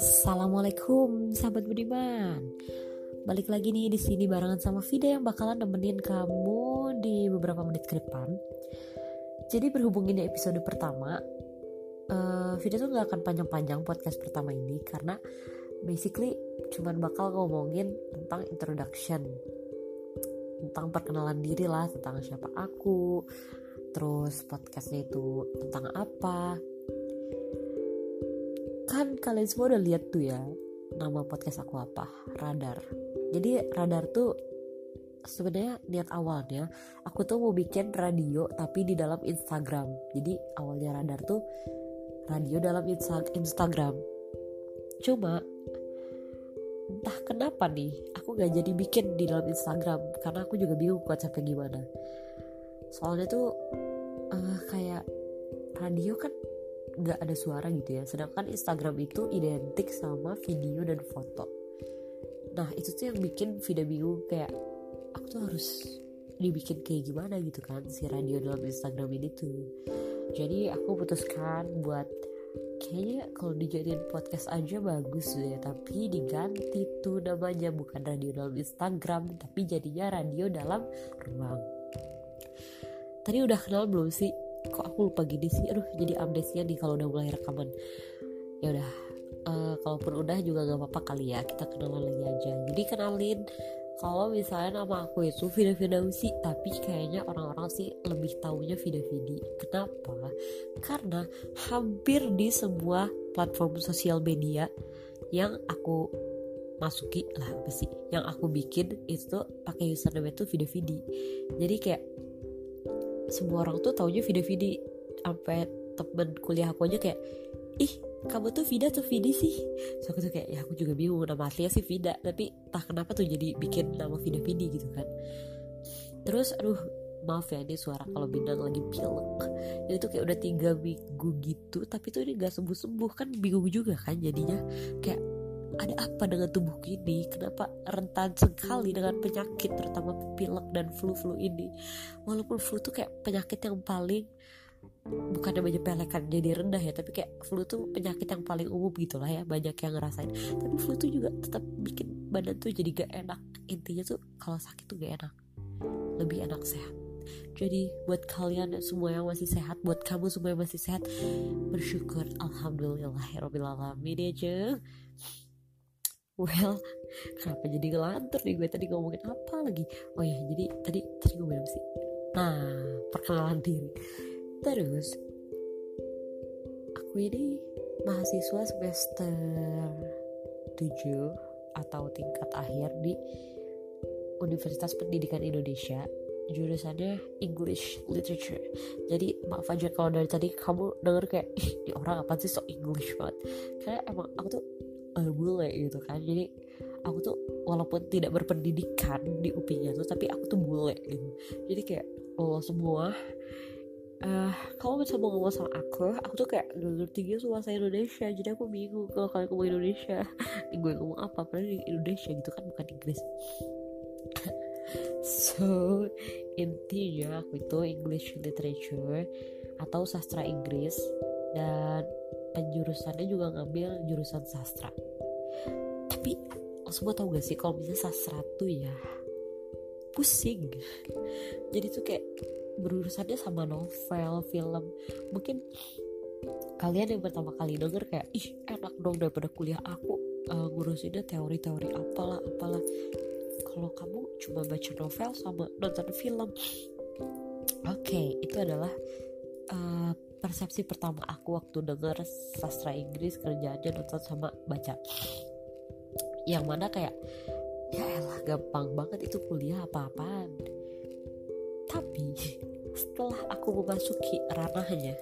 Assalamualaikum sahabat budiman. Balik lagi nih di sini barengan sama Vida yang bakalan nemenin kamu di beberapa menit ke depan. Jadi berhubung ini episode pertama, uh, Vida tuh gak akan panjang-panjang podcast pertama ini karena basically cuman bakal ngomongin tentang introduction, tentang perkenalan diri lah, tentang siapa aku, terus podcastnya itu tentang apa, kan kalian semua udah lihat tuh ya nama podcast aku apa? Radar. Jadi radar tuh sebenarnya niat awalnya aku tuh mau bikin radio tapi di dalam Instagram. Jadi awalnya radar tuh radio dalam insta Instagram. Cuma entah kenapa nih aku gak jadi bikin di dalam Instagram. Karena aku juga bingung konsepnya gimana. Soalnya tuh uh, kayak radio kan nggak ada suara gitu ya. Sedangkan Instagram itu identik sama video dan foto. Nah itu tuh yang bikin video bingung kayak aku tuh harus dibikin kayak gimana gitu kan si radio dalam Instagram ini tuh. Jadi aku putuskan buat kayaknya kalau dijadiin podcast aja bagus ya tapi diganti tuh namanya. Bukan radio dalam Instagram tapi jadinya radio dalam ruang. Tadi udah kenal belum sih kok aku lupa gini sih? Aduh jadi amnesia nih kalau udah mulai rekaman. Ya udah uh, kalaupun udah juga gak apa-apa kali ya kita kenalan lagi aja. Jadi kenalin kalau misalnya nama aku itu Vida Fidausi tapi kayaknya orang-orang sih lebih taunya Vida Vidi kenapa? Karena hampir di semua platform sosial media yang aku masuki lah apa sih? Yang aku bikin itu pakai username itu Vida Vidi jadi kayak semua orang tuh taunya Vida Vidi sampai temen kuliah aku aja kayak ih kamu tuh Vida tuh Vidi sih? So aku tuh kayak ya aku juga bingung nama aslinya sih Vida. Tapi tak kenapa tuh jadi bikin nama Vida Vidi gitu kan. Terus aduh maaf ya ini suara kalau bintang lagi pilek. Jadi tuh kayak udah tiga minggu gitu tapi tuh ini gak sembuh sembuh kan bingung juga kan jadinya. Kayak ada apa dengan tubuh ini? Kenapa rentan sekali dengan penyakit terutama pilek dan flu-flu ini? Walaupun flu tuh kayak penyakit yang paling bukannya menyepelekan jadi rendah ya tapi kayak flu tuh penyakit yang paling umum gitu lah ya banyak yang ngerasain. Tapi flu tuh juga tetap bikin badan tuh jadi gak enak. Intinya tuh kalau sakit tuh gak enak. Lebih enak sehat. Jadi buat kalian semua yang masih sehat buat kamu semua yang masih sehat bersyukur. Alhamdulillah alamin ya well kenapa jadi ngelantur nih gue? Tadi ngomongin apa lagi? Oh ya jadi tadi tadi gue bilang sih? Nah perkenalan diri. Terus aku ini mahasiswa semester 7 atau tingkat akhir di Universitas Pendidikan Indonesia. Jurusannya English Literature. Jadi maaf aja kalau dari tadi kamu denger kayak ini orang apa sih? Sok English banget. Karena emang aku tuh uh, bule gitu kan. Jadi aku tuh walaupun tidak berpendidikan di UPI-nya tuh tapi aku tuh bule gitu. Jadi kayak lo semua uh, kalau bisa mau ngomong sama aku. Aku tuh kayak gak ngerti gitu bahasa Indonesia. Jadi aku bingung kalau kalian ngomong Indonesia. Gue ngomong apa? Padahal di Indonesia gitu kan bukan Inggris. So intinya aku itu English literature atau sastra Inggris. Dan penjurusannya juga ngambil jurusan sastra. Tapi lo semua tau gak sih kalau misalnya sastra tuh ya pusing. Jadi tuh kayak berurusannya sama novel film. Mungkin kalian yang pertama kali denger kayak ih enak dong daripada kuliah aku uh, ngurusinnya teori-teori apalah apalah. Kalau kamu cuma baca novel sama nonton film. Oke okay, itu adalah uh, persepsi pertama aku waktu denger sastra Inggris kerjaannya nonton sama baca. Yang mana kayak ya elah gampang banget itu kuliah apa-apaan. Tapi setelah aku memasuki ranahnya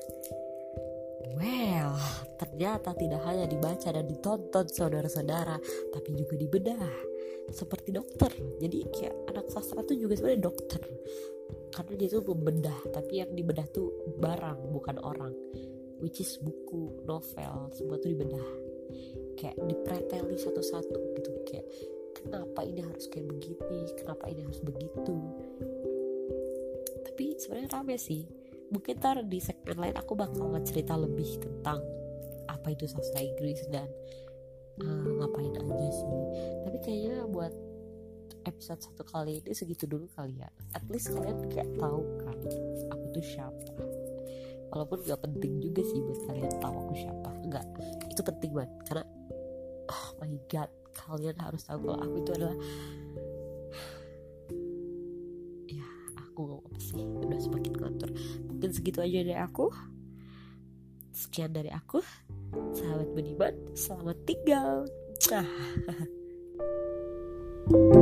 well ternyata tidak hanya dibaca dan ditonton saudara-saudara tapi juga dibedah seperti dokter. Jadi kayak anak sastra tuh juga sebenarnya dokter. Karena dia tuh membedah tapi yang dibedah tuh barang bukan orang. Which is buku novel semua tuh dibedah. Kayak dipreteli satu-satu gitu. Kayak kenapa ini harus kayak begini? Kenapa ini harus begitu? Tapi sebenarnya rame sih. Mungkin ntar di segmen lain aku bakal cerita lebih tentang apa itu sastra Inggris dan uh, ngapain aja sih. Tapi kayaknya buat episode satu kali ini segitu dulu kali ya. At least kalian kayak tahu kan aku tuh siapa. Walaupun gak penting juga sih buat kalian tahu aku siapa. Enggak itu penting banget. Karena oh my god kalian harus tahu kalau aku itu adalah ya aku ngomong apa sih? Udah semakin kotor. Mungkin segitu aja dari aku sekian dari aku sahabat beriman selamat tinggal ah.